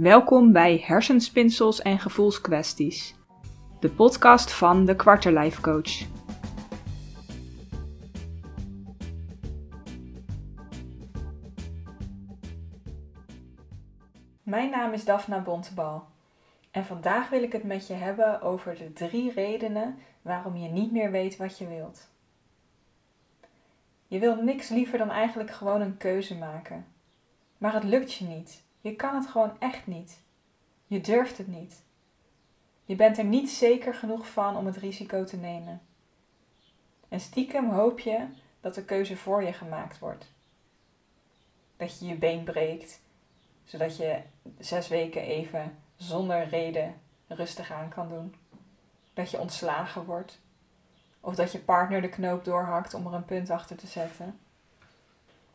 Welkom bij Hersenspinsels en Gevoelskwesties, de podcast van de Quarterlife Coach. Mijn naam is Daphna Bontebal en vandaag wil ik het met je hebben over de drie redenen waarom je niet meer weet wat je wilt. Je wilt niks liever dan eigenlijk gewoon een keuze maken, maar het lukt je niet. Je kan het gewoon echt niet. Je durft het niet. Je bent er niet zeker genoeg van om het risico te nemen. En stiekem hoop je dat de keuze voor je gemaakt wordt. Dat je je been breekt, zodat je zes weken even zonder reden rustig aan kan doen. Dat je ontslagen wordt. Of dat je partner de knoop doorhakt om er een punt achter te zetten.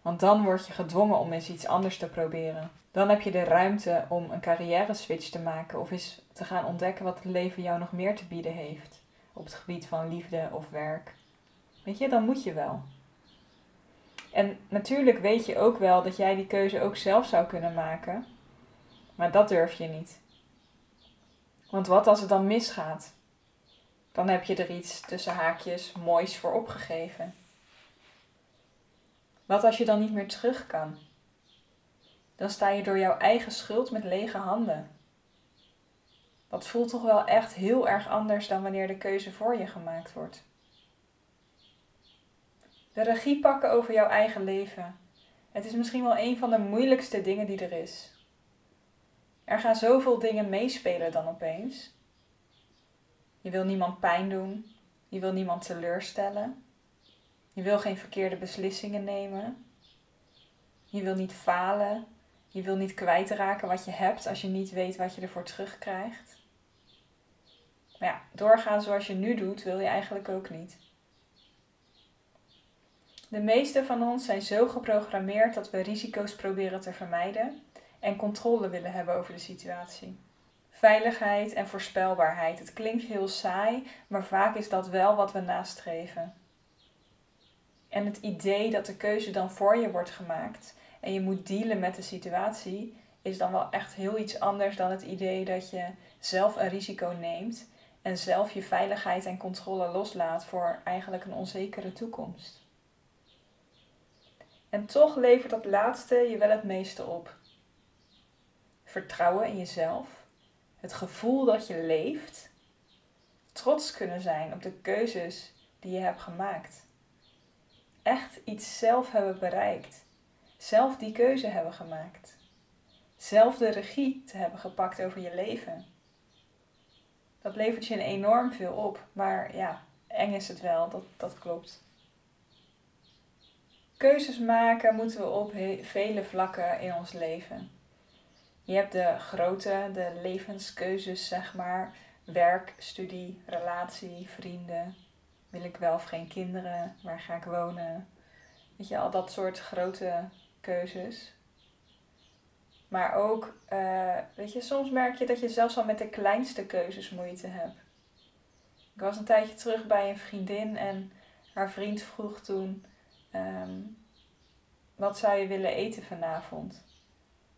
Want dan word je gedwongen om eens iets anders te proberen. Dan heb je de ruimte om een carrière switch te maken of eens te gaan ontdekken wat het leven jou nog meer te bieden heeft op het gebied van liefde of werk. Weet je, dan moet je wel. En natuurlijk weet je ook wel dat jij die keuze ook zelf zou kunnen maken, maar dat durf je niet. Want wat als het dan misgaat? Dan heb je er iets tussen haakjes moois voor opgegeven. Wat als je dan niet meer terug kan? Dan sta je door jouw eigen schuld met lege handen. Dat voelt toch wel echt heel erg anders dan wanneer de keuze voor je gemaakt wordt. De regie pakken over jouw eigen leven. Het is misschien wel een van de moeilijkste dingen die er is. Er gaan zoveel dingen meespelen dan opeens. Je wil niemand pijn doen. Je wil niemand teleurstellen. Je wil geen verkeerde beslissingen nemen. Je wil niet falen. Je wil niet kwijtraken wat je hebt als je niet weet wat je ervoor terugkrijgt. Maar ja, doorgaan zoals je nu doet wil je eigenlijk ook niet. De meeste van ons zijn zo geprogrammeerd dat we risico's proberen te vermijden en controle willen hebben over de situatie. Veiligheid en voorspelbaarheid. Het klinkt heel saai, maar vaak is dat wel wat we nastreven. En het idee dat de keuze dan voor je wordt gemaakt en je moet dealen met de situatie, is dan wel echt heel iets anders dan het idee dat je zelf een risico neemt en zelf je veiligheid en controle loslaat voor eigenlijk een onzekere toekomst. En toch levert dat laatste je wel het meeste op. Vertrouwen in jezelf, het gevoel dat je leeft, trots kunnen zijn op de keuzes die je hebt gemaakt echt iets zelf hebben bereikt. Zelf die keuze hebben gemaakt. Zelf de regie te hebben gepakt over je leven. Dat levert je enorm veel op. Maar ja, eng is het wel, dat, dat klopt. Keuzes maken moeten we op vele vlakken in ons leven. Je hebt de grote, de levenskeuzes, zeg maar. Werk, studie, relatie, vrienden, wil ik wel of geen kinderen? Waar ga ik wonen? Weet je, al dat soort grote keuzes. Maar ook, uh, weet je, soms merk je dat je zelfs al met de kleinste keuzes moeite hebt. Ik was een tijdje terug bij een vriendin en haar vriend vroeg toen: um, Wat zou je willen eten vanavond?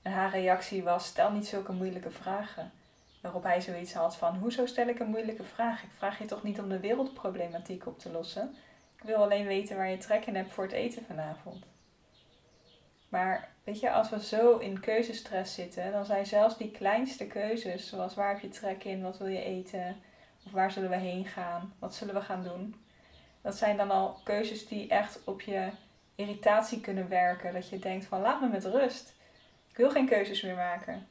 En haar reactie was: Stel niet zulke moeilijke vragen. Waarop hij zoiets had van: Hoezo stel ik een moeilijke vraag? Ik vraag je toch niet om de wereldproblematiek op te lossen? Ik wil alleen weten waar je trek in hebt voor het eten vanavond. Maar weet je, als we zo in keuzestress zitten, dan zijn zelfs die kleinste keuzes, zoals waar heb je trek in, wat wil je eten, of waar zullen we heen gaan, wat zullen we gaan doen, dat zijn dan al keuzes die echt op je irritatie kunnen werken. Dat je denkt van laat me met rust. Ik wil geen keuzes meer maken.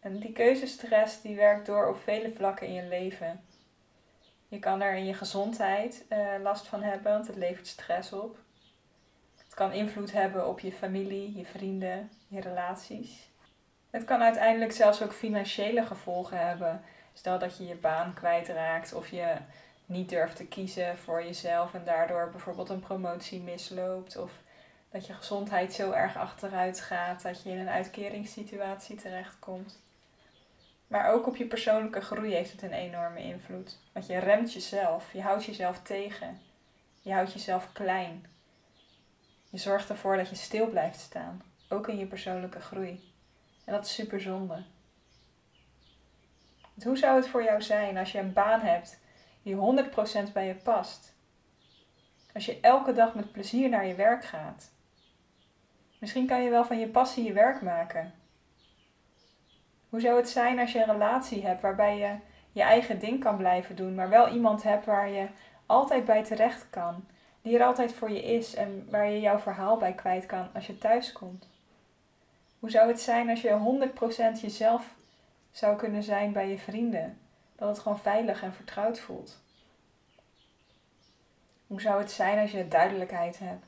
En die keuzestress die werkt door op vele vlakken in je leven. Je kan er in je gezondheid uh, last van hebben, want het levert stress op. Het kan invloed hebben op je familie, je vrienden, je relaties. Het kan uiteindelijk zelfs ook financiële gevolgen hebben. Stel dat je je baan kwijtraakt of je niet durft te kiezen voor jezelf en daardoor bijvoorbeeld een promotie misloopt. Of dat je gezondheid zo erg achteruit gaat dat je in een uitkeringssituatie terechtkomt. Maar ook op je persoonlijke groei heeft het een enorme invloed. Want je remt jezelf, je houdt jezelf tegen, je houdt jezelf klein. Je zorgt ervoor dat je stil blijft staan, ook in je persoonlijke groei. En dat is super zonde. hoe zou het voor jou zijn als je een baan hebt die 100% bij je past? Als je elke dag met plezier naar je werk gaat. Misschien kan je wel van je passie je werk maken. Hoe zou het zijn als je een relatie hebt waarbij je je eigen ding kan blijven doen, maar wel iemand hebt waar je altijd bij terecht kan, die er altijd voor je is en waar je jouw verhaal bij kwijt kan als je thuis komt? Hoe zou het zijn als je 100% jezelf zou kunnen zijn bij je vrienden? Dat het gewoon veilig en vertrouwd voelt. Hoe zou het zijn als je duidelijkheid hebt?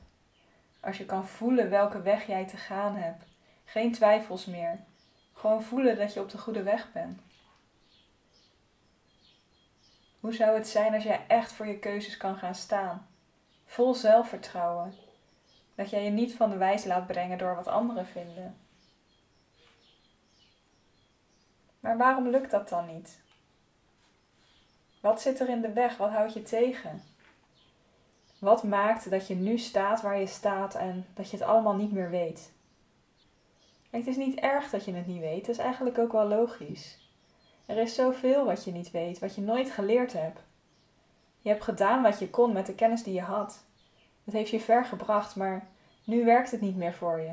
Als je kan voelen welke weg jij te gaan hebt. Geen twijfels meer. Gewoon voelen dat je op de goede weg bent. Hoe zou het zijn als jij echt voor je keuzes kan gaan staan? Vol zelfvertrouwen. Dat jij je niet van de wijs laat brengen door wat anderen vinden. Maar waarom lukt dat dan niet? Wat zit er in de weg? Wat houdt je tegen? Wat maakt dat je nu staat waar je staat en dat je het allemaal niet meer weet? Het is niet erg dat je het niet weet, het is eigenlijk ook wel logisch. Er is zoveel wat je niet weet, wat je nooit geleerd hebt. Je hebt gedaan wat je kon met de kennis die je had. Het heeft je ver gebracht, maar nu werkt het niet meer voor je.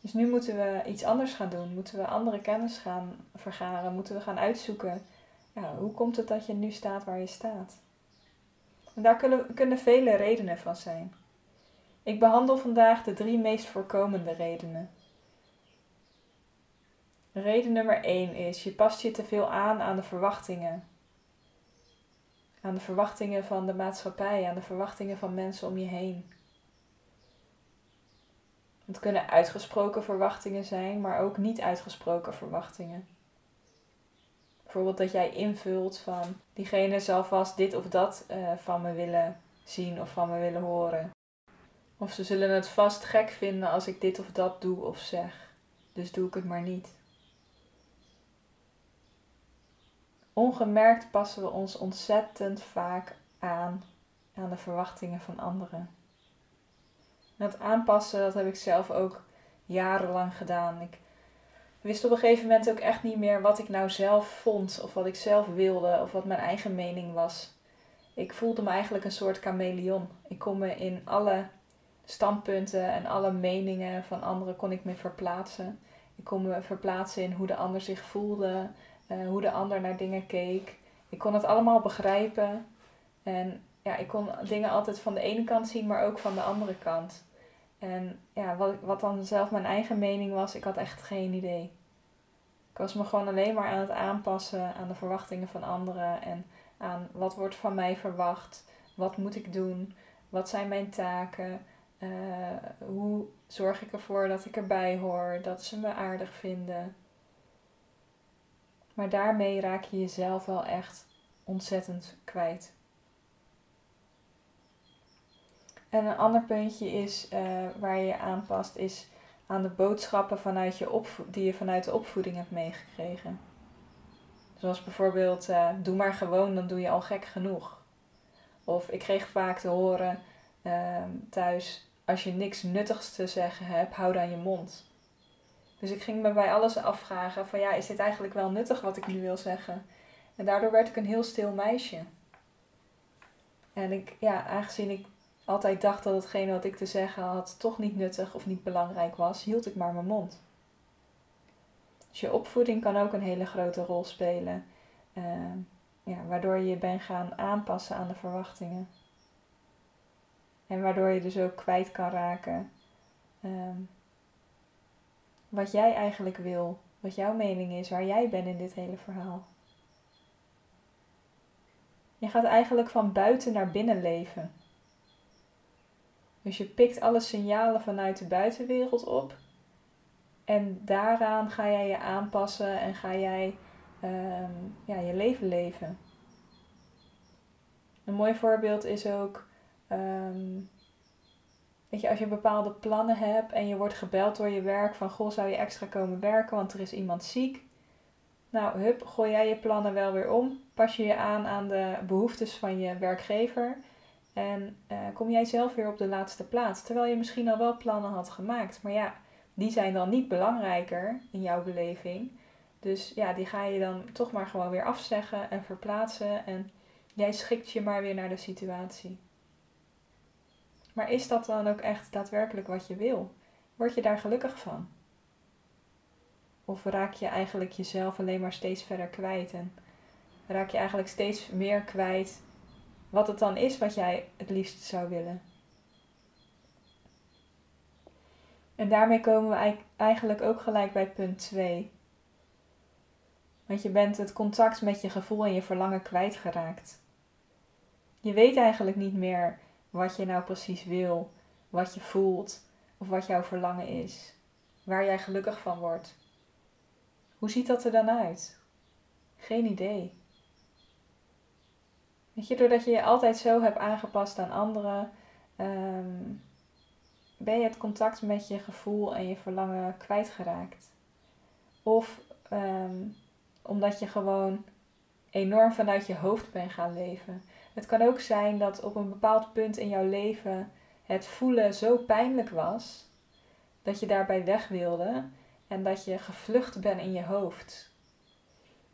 Dus nu moeten we iets anders gaan doen. Moeten we andere kennis gaan vergaren. Moeten we gaan uitzoeken. Ja, hoe komt het dat je nu staat waar je staat? En daar kunnen vele redenen van zijn. Ik behandel vandaag de drie meest voorkomende redenen. Reden nummer 1 is: je past je te veel aan aan de verwachtingen. Aan de verwachtingen van de maatschappij, aan de verwachtingen van mensen om je heen. Het kunnen uitgesproken verwachtingen zijn, maar ook niet uitgesproken verwachtingen. Bijvoorbeeld dat jij invult van diegene zal vast dit of dat uh, van me willen zien of van me willen horen. Of ze zullen het vast gek vinden als ik dit of dat doe of zeg. Dus doe ik het maar niet. Ongemerkt passen we ons ontzettend vaak aan aan de verwachtingen van anderen. dat aanpassen, dat heb ik zelf ook jarenlang gedaan. Ik wist op een gegeven moment ook echt niet meer wat ik nou zelf vond, of wat ik zelf wilde, of wat mijn eigen mening was. Ik voelde me eigenlijk een soort chameleon. Ik kon me in alle standpunten en alle meningen van anderen kon ik me verplaatsen. Ik kon me verplaatsen in hoe de ander zich voelde, uh, hoe de ander naar dingen keek. Ik kon het allemaal begrijpen. En ja, ik kon dingen altijd van de ene kant zien, maar ook van de andere kant. En ja, wat, wat dan zelf mijn eigen mening was, ik had echt geen idee. Ik was me gewoon alleen maar aan het aanpassen aan de verwachtingen van anderen en aan wat wordt van mij verwacht, wat moet ik doen, wat zijn mijn taken, uh, hoe zorg ik ervoor dat ik erbij hoor, dat ze me aardig vinden. Maar daarmee raak je jezelf wel echt ontzettend kwijt. En een ander puntje is uh, waar je je aanpast, is aan de boodschappen vanuit je die je vanuit de opvoeding hebt meegekregen. Zoals bijvoorbeeld, uh, doe maar gewoon, dan doe je al gek genoeg. Of ik kreeg vaak te horen uh, thuis, als je niks nuttigs te zeggen hebt, hou dan je mond. Dus ik ging me bij alles afvragen van ja, is dit eigenlijk wel nuttig wat ik nu wil zeggen? En daardoor werd ik een heel stil meisje. En ik, ja, aangezien ik altijd dacht dat hetgene wat ik te zeggen had toch niet nuttig of niet belangrijk was, hield ik maar mijn mond. Dus je opvoeding kan ook een hele grote rol spelen, uh, ja, waardoor je je bent gaan aanpassen aan de verwachtingen. En waardoor je dus ook kwijt kan raken uh, wat jij eigenlijk wil, wat jouw mening is, waar jij bent in dit hele verhaal. Je gaat eigenlijk van buiten naar binnen leven. Dus je pikt alle signalen vanuit de buitenwereld op. En daaraan ga jij je aanpassen en ga jij ehm, ja, je leven leven. Een mooi voorbeeld is ook, um, weet je, als je bepaalde plannen hebt en je wordt gebeld door je werk van, goh, zou je extra komen werken, want er is iemand ziek. Nou, hup, gooi jij je plannen wel weer om, pas je je aan aan de behoeftes van je werkgever en uh, kom jij zelf weer op de laatste plaats. Terwijl je misschien al wel plannen had gemaakt. Maar ja, die zijn dan niet belangrijker in jouw beleving. Dus ja, die ga je dan toch maar gewoon weer afzeggen en verplaatsen. En jij schikt je maar weer naar de situatie. Maar is dat dan ook echt daadwerkelijk wat je wil? Word je daar gelukkig van? Of raak je eigenlijk jezelf alleen maar steeds verder kwijt en raak je eigenlijk steeds meer kwijt wat het dan is wat jij het liefst zou willen? En daarmee komen we eigenlijk ook gelijk bij punt 2. Want je bent het contact met je gevoel en je verlangen kwijtgeraakt. Je weet eigenlijk niet meer wat je nou precies wil, wat je voelt of wat jouw verlangen is, waar jij gelukkig van wordt. Hoe ziet dat er dan uit? Geen idee. Weet je, doordat je je altijd zo hebt aangepast aan anderen, ehm, ben je het contact met je gevoel en je verlangen kwijtgeraakt. Of ehm, omdat je gewoon enorm vanuit je hoofd bent gaan leven. Het kan ook zijn dat op een bepaald punt in jouw leven het voelen zo pijnlijk was dat je daarbij weg wilde en dat je gevlucht bent in je hoofd.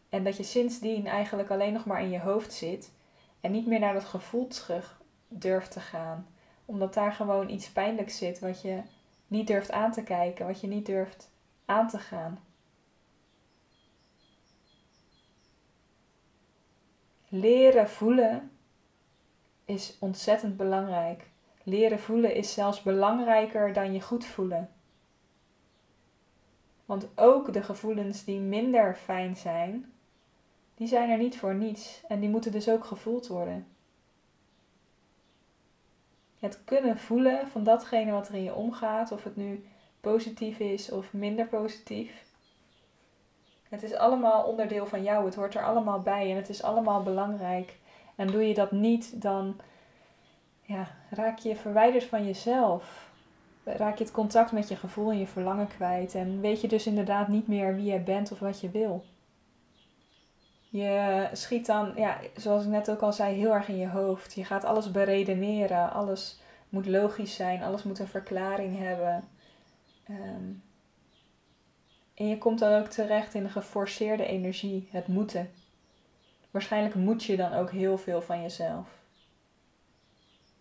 En dat je sindsdien eigenlijk alleen nog maar in je hoofd zit en niet meer naar dat gevoel terug durft te gaan. Omdat daar gewoon iets pijnlijks zit wat je niet durft aan te kijken, wat je niet durft aan te gaan. Leren voelen is ontzettend belangrijk. Leren voelen is zelfs belangrijker dan je goed voelen. Want ook de gevoelens die minder fijn zijn, die zijn er niet voor niets en die moeten dus ook gevoeld worden. Het kunnen voelen van datgene wat er in je omgaat, of het nu positief is of minder positief. Het is allemaal onderdeel van jou, het hoort er allemaal bij en het is allemaal belangrijk. En doe je dat niet, dan ja, raak je verwijderd van jezelf. Raak je het contact met je gevoel en je verlangen kwijt. En weet je dus inderdaad niet meer wie je bent of wat je wil. Je schiet dan, ja, zoals ik net ook al zei, heel erg in je hoofd. Je gaat alles beredeneren. Alles moet logisch zijn. Alles moet een verklaring hebben. Ehm, en je komt dan ook terecht in een geforceerde energie. Het moeten. Waarschijnlijk moet je dan ook heel veel van jezelf.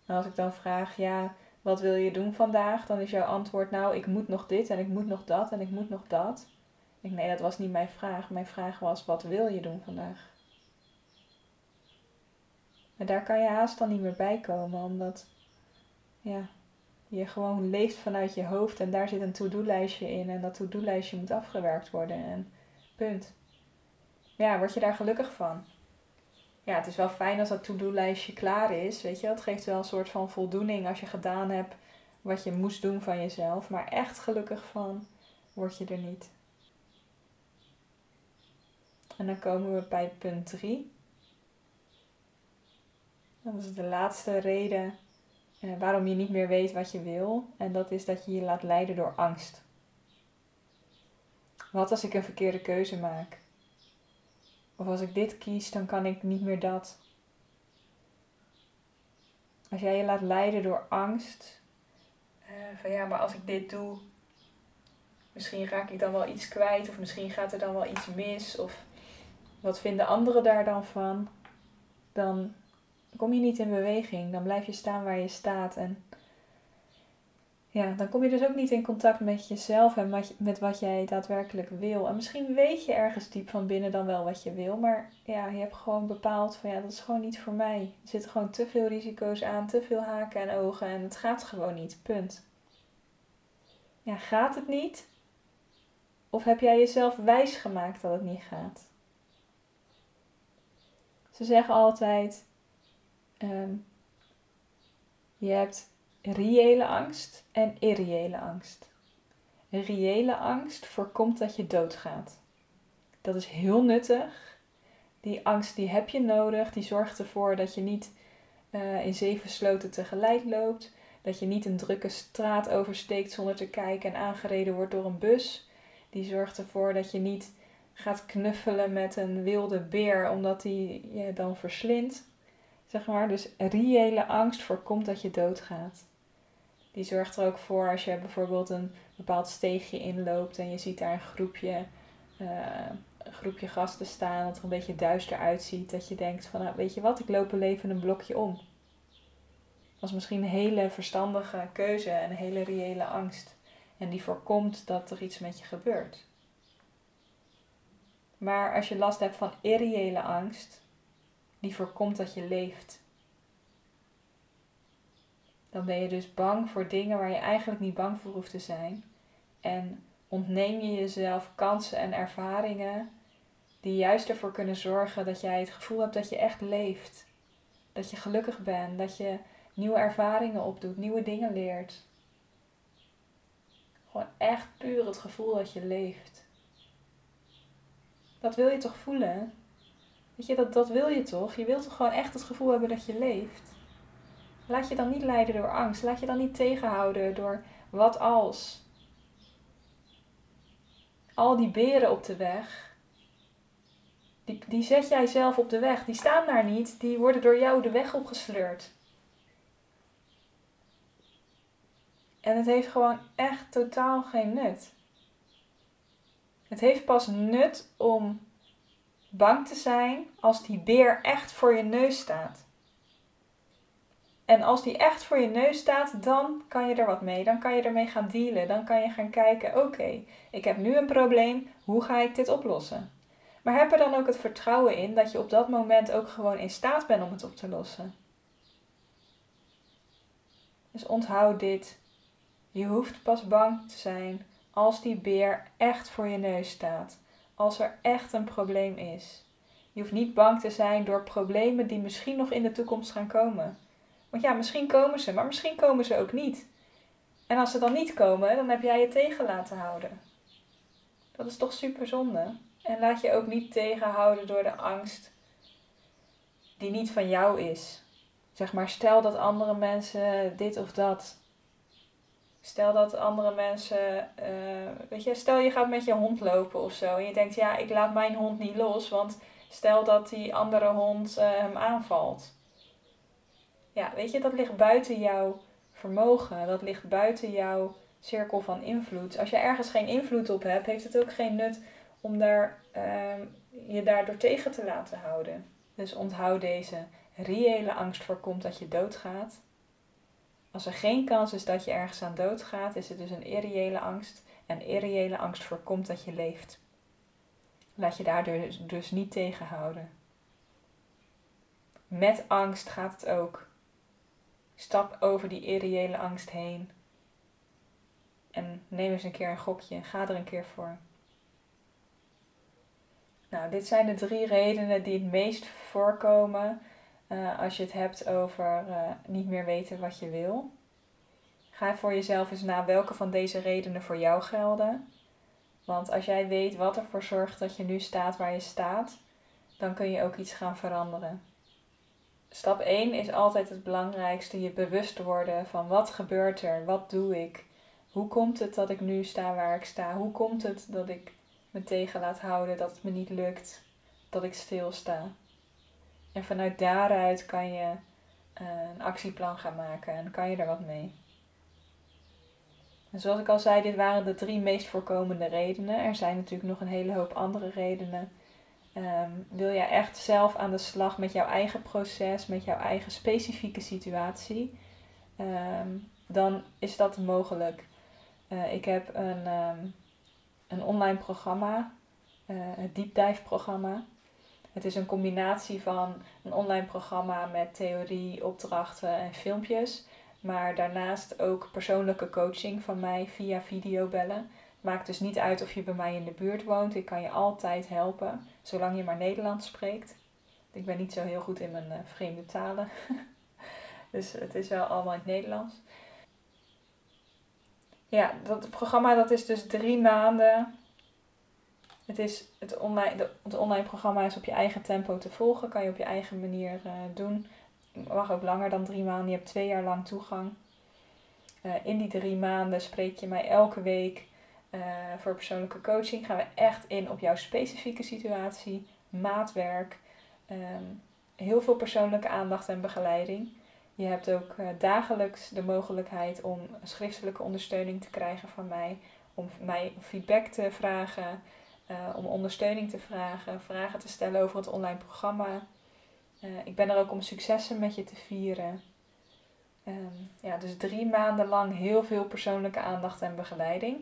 En als ik dan vraag, ja, wat wil je doen vandaag? Dan is jouw antwoord, nou, ik moet nog dit en ik moet nog dat en ik moet nog dat. Ik, nee, dat was niet mijn vraag. Mijn vraag was, wat wil je doen vandaag? En daar kan je haast dan niet meer bij komen, omdat ja, je gewoon leeft vanuit je hoofd en daar zit een to-do-lijstje in en dat to-do-lijstje moet afgewerkt worden en punt. Ja, word je daar gelukkig van? Ja, het is wel fijn als dat to-do-lijstje klaar is, weet je. Het geeft wel een soort van voldoening als je gedaan hebt wat je moest doen van jezelf, maar echt gelukkig van word je er niet. En dan komen we bij punt 3. Dat is de laatste reden eh, waarom je niet meer weet wat je wil. En dat is dat je je laat leiden door angst. Wat als ik een verkeerde keuze maak? Of als ik dit kies, dan kan ik niet meer dat. Als jij je laat leiden door angst. Uh, van ja, maar als ik dit doe, misschien raak ik dan wel iets kwijt. Of misschien gaat er dan wel iets mis. Of wat vinden anderen daar dan van? Dan kom je niet in beweging. Dan blijf je staan waar je staat. En ja, dan kom je dus ook niet in contact met jezelf en met wat jij daadwerkelijk wil. En misschien weet je ergens diep van binnen dan wel wat je wil. Maar ja, je hebt gewoon bepaald van ja, dat is gewoon niet voor mij. Er zitten gewoon te veel risico's aan, te veel haken en ogen. En het gaat gewoon niet. Punt. Ja, gaat het niet? Of heb jij jezelf wijs gemaakt dat het niet gaat? Ze zeggen altijd: ehm, je hebt reële angst en irreële angst. Reële angst voorkomt dat je doodgaat. Dat is heel nuttig. Die angst die heb je nodig. Die zorgt ervoor dat je niet uh, in zeven sloten tegelijk loopt. Dat je niet een drukke straat oversteekt zonder te kijken en aangereden wordt door een bus. Die zorgt ervoor dat je niet gaat knuffelen met een wilde beer omdat die je dan verslindt. Zeg maar. Dus reële angst voorkomt dat je doodgaat. Die zorgt er ook voor als je bijvoorbeeld een bepaald steegje inloopt en je ziet daar een groepje, uh, een groepje gasten staan dat er een beetje duister uitziet. Dat je denkt van, nou, weet je wat, ik loop er even een blokje om. Dat is misschien een hele verstandige keuze en een hele reële angst. En die voorkomt dat er iets met je gebeurt. Maar als je last hebt van irreële angst, die voorkomt dat je leeft. Dan ben je dus bang voor dingen waar je eigenlijk niet bang voor hoeft te zijn. En ontneem je jezelf kansen en ervaringen die juist ervoor kunnen zorgen dat jij het gevoel hebt dat je echt leeft. Dat je gelukkig bent, dat je nieuwe ervaringen opdoet, nieuwe dingen leert. Gewoon echt puur het gevoel dat je leeft. Dat wil je toch voelen? Weet je, dat, dat wil je toch? Je wilt toch gewoon echt het gevoel hebben dat je leeft? Laat je dan niet leiden door angst. Laat je dan niet tegenhouden door wat als. Al die beren op de weg, die, die zet jij zelf op de weg. Die staan daar niet, die worden door jou de weg opgesleurd. En het heeft gewoon echt totaal geen nut. Het heeft pas nut om bang te zijn als die beer echt voor je neus staat. En als die echt voor je neus staat, dan kan je er wat mee. Dan kan je ermee gaan dealen. Dan kan je gaan kijken: oké, ik heb nu een probleem. Hoe ga ik dit oplossen? Maar heb er dan ook het vertrouwen in dat je op dat moment ook gewoon in staat bent om het op te lossen. Dus onthoud dit. Je hoeft pas bang te zijn als die beer echt voor je neus staat. Als er echt een probleem is. Je hoeft niet bang te zijn door problemen die misschien nog in de toekomst gaan komen. Want ja, misschien komen ze, maar misschien komen ze ook niet. En als ze dan niet komen, dan heb jij je tegen laten houden. Dat is toch super zonde. En laat je ook niet tegenhouden door de angst die niet van jou is. Zeg maar, stel dat andere mensen dit of dat Stel dat andere mensen, uh, weet je, stel je gaat met je hond lopen of zo en je denkt, ja, ik laat mijn hond niet los, want stel dat die andere hond uh, hem aanvalt. Ja, weet je, dat ligt buiten jouw vermogen, dat ligt buiten jouw cirkel van invloed. Als je ergens geen invloed op hebt, heeft het ook geen nut om daar, uh, je daardoor tegen te laten houden. Dus onthoud deze reële angst voorkomt dat je doodgaat. Als er geen kans is dat je ergens aan dood gaat, is het dus een irreële angst. En irreële angst voorkomt dat je leeft. Laat je daar dus, dus niet tegenhouden. Met angst gaat het ook. Stap over die irreële angst heen. En neem eens een keer een gokje. Ga er een keer voor. Nou, dit zijn de drie redenen die het meest voorkomen uh, als je het hebt over uh, niet meer weten wat je wil. Ga voor jezelf eens na welke van deze redenen voor jou gelden. Want als jij weet wat ervoor zorgt dat je nu staat waar je staat, dan kun je ook iets gaan veranderen. Stap 1 is altijd het belangrijkste: je bewust worden van wat gebeurt er, wat doe ik, hoe komt het dat ik nu sta waar ik sta, hoe komt het dat ik me tegen laat houden, dat het me niet lukt, dat ik stilsta. En vanuit daaruit kan je eh, een actieplan gaan maken en kan je er wat mee. En zoals ik al zei, dit waren de drie meest voorkomende redenen. Er zijn natuurlijk nog een hele hoop andere redenen. Ehm, wil jij echt zelf aan de slag met jouw eigen proces, met jouw eigen specifieke situatie, ehm, dan is dat mogelijk. Uh, ik heb een, um, een online programma, uh, het Deep Dive programma. Het is een combinatie van een online programma met theorie, opdrachten en filmpjes. Maar daarnaast ook persoonlijke coaching van mij via videobellen. Maakt dus niet uit of je bij mij in de buurt woont. Ik kan je altijd helpen, zolang je maar Nederlands spreekt. Ik ben niet zo heel goed in mijn uh, vreemde talen. dus het is wel allemaal in het Nederlands. Ja, dat programma dat is dus drie maanden het, is het, online, het online programma is op je eigen tempo te volgen. Kan je op je eigen manier uh, doen. Mag ook langer dan drie maanden. Je hebt twee jaar lang toegang. Uh, in die drie maanden spreek je mij elke week uh, voor persoonlijke coaching. Gaan we echt in op jouw specifieke situatie, maatwerk, um, heel veel persoonlijke aandacht en begeleiding. Je hebt ook uh, dagelijks de mogelijkheid om schriftelijke ondersteuning te krijgen van mij, om mij feedback te vragen, uh, om ondersteuning te vragen, vragen te stellen over het online programma. Ik ben er ook om successen met je te vieren. Um, ja, dus drie maanden lang heel veel persoonlijke aandacht en begeleiding.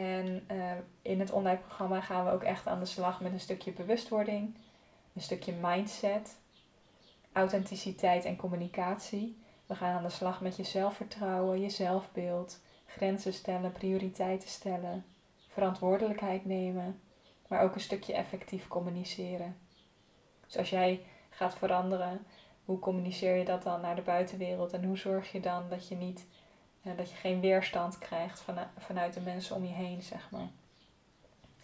En uh, in het online programma gaan we ook echt aan de slag met een stukje bewustwording, een stukje mindset, authenticiteit en communicatie. We gaan aan de slag met je zelfvertrouwen, je zelfbeeld, grenzen stellen, prioriteiten stellen, verantwoordelijkheid nemen, maar ook een stukje effectief communiceren. Dus als jij gaat veranderen, hoe communiceer je dat dan naar de buitenwereld en hoe zorg je dan dat je niet dat je geen weerstand krijgt van, vanuit de mensen om je heen, zeg maar.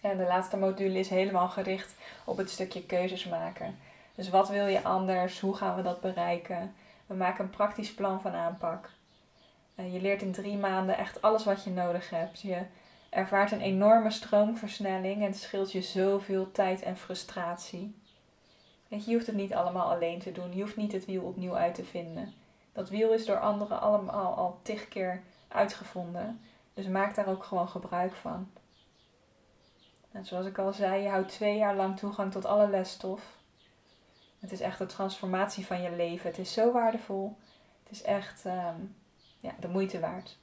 En de laatste module is helemaal gericht op het stukje keuzes maken. Dus wat wil je anders? Hoe gaan we dat bereiken? We maken een praktisch plan van aanpak. Uh, je leert in drie maanden echt alles wat je nodig hebt. Je ervaart een enorme stroomversnelling en het scheelt je zoveel tijd en frustratie. Je hoeft het niet allemaal alleen te doen. Je hoeft niet het wiel opnieuw uit te vinden. Dat wiel is door anderen allemaal al tig keer uitgevonden. Dus maak daar ook gewoon gebruik van. En zoals ik al zei, je houdt twee jaar lang toegang tot alle lesstof. Het is echt de transformatie van je leven. Het is zo waardevol. Het is echt um, ja, de moeite waard.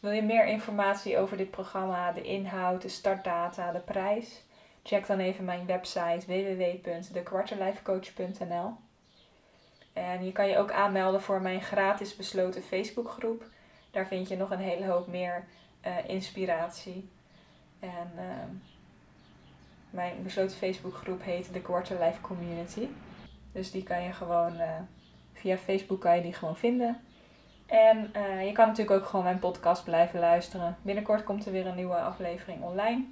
Wil je meer informatie over dit programma, de inhoud, de startdata, de prijs? Check dan even mijn website www.dekwarterlifecoach.nl. En je kan je ook aanmelden voor mijn gratis besloten Facebookgroep. Daar vind je nog een hele hoop meer uh, inspiratie. En uh, mijn besloten Facebookgroep heet de Quarterlife Community. Dus die kan je gewoon uh, via Facebook kan je die gewoon vinden. En uh, je kan natuurlijk ook gewoon mijn podcast blijven luisteren. Binnenkort komt er weer een nieuwe aflevering online.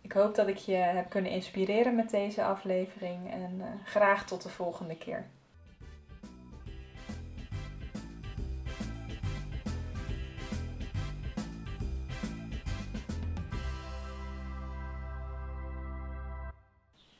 Ik hoop dat ik je heb kunnen inspireren met deze aflevering en graag tot de volgende keer.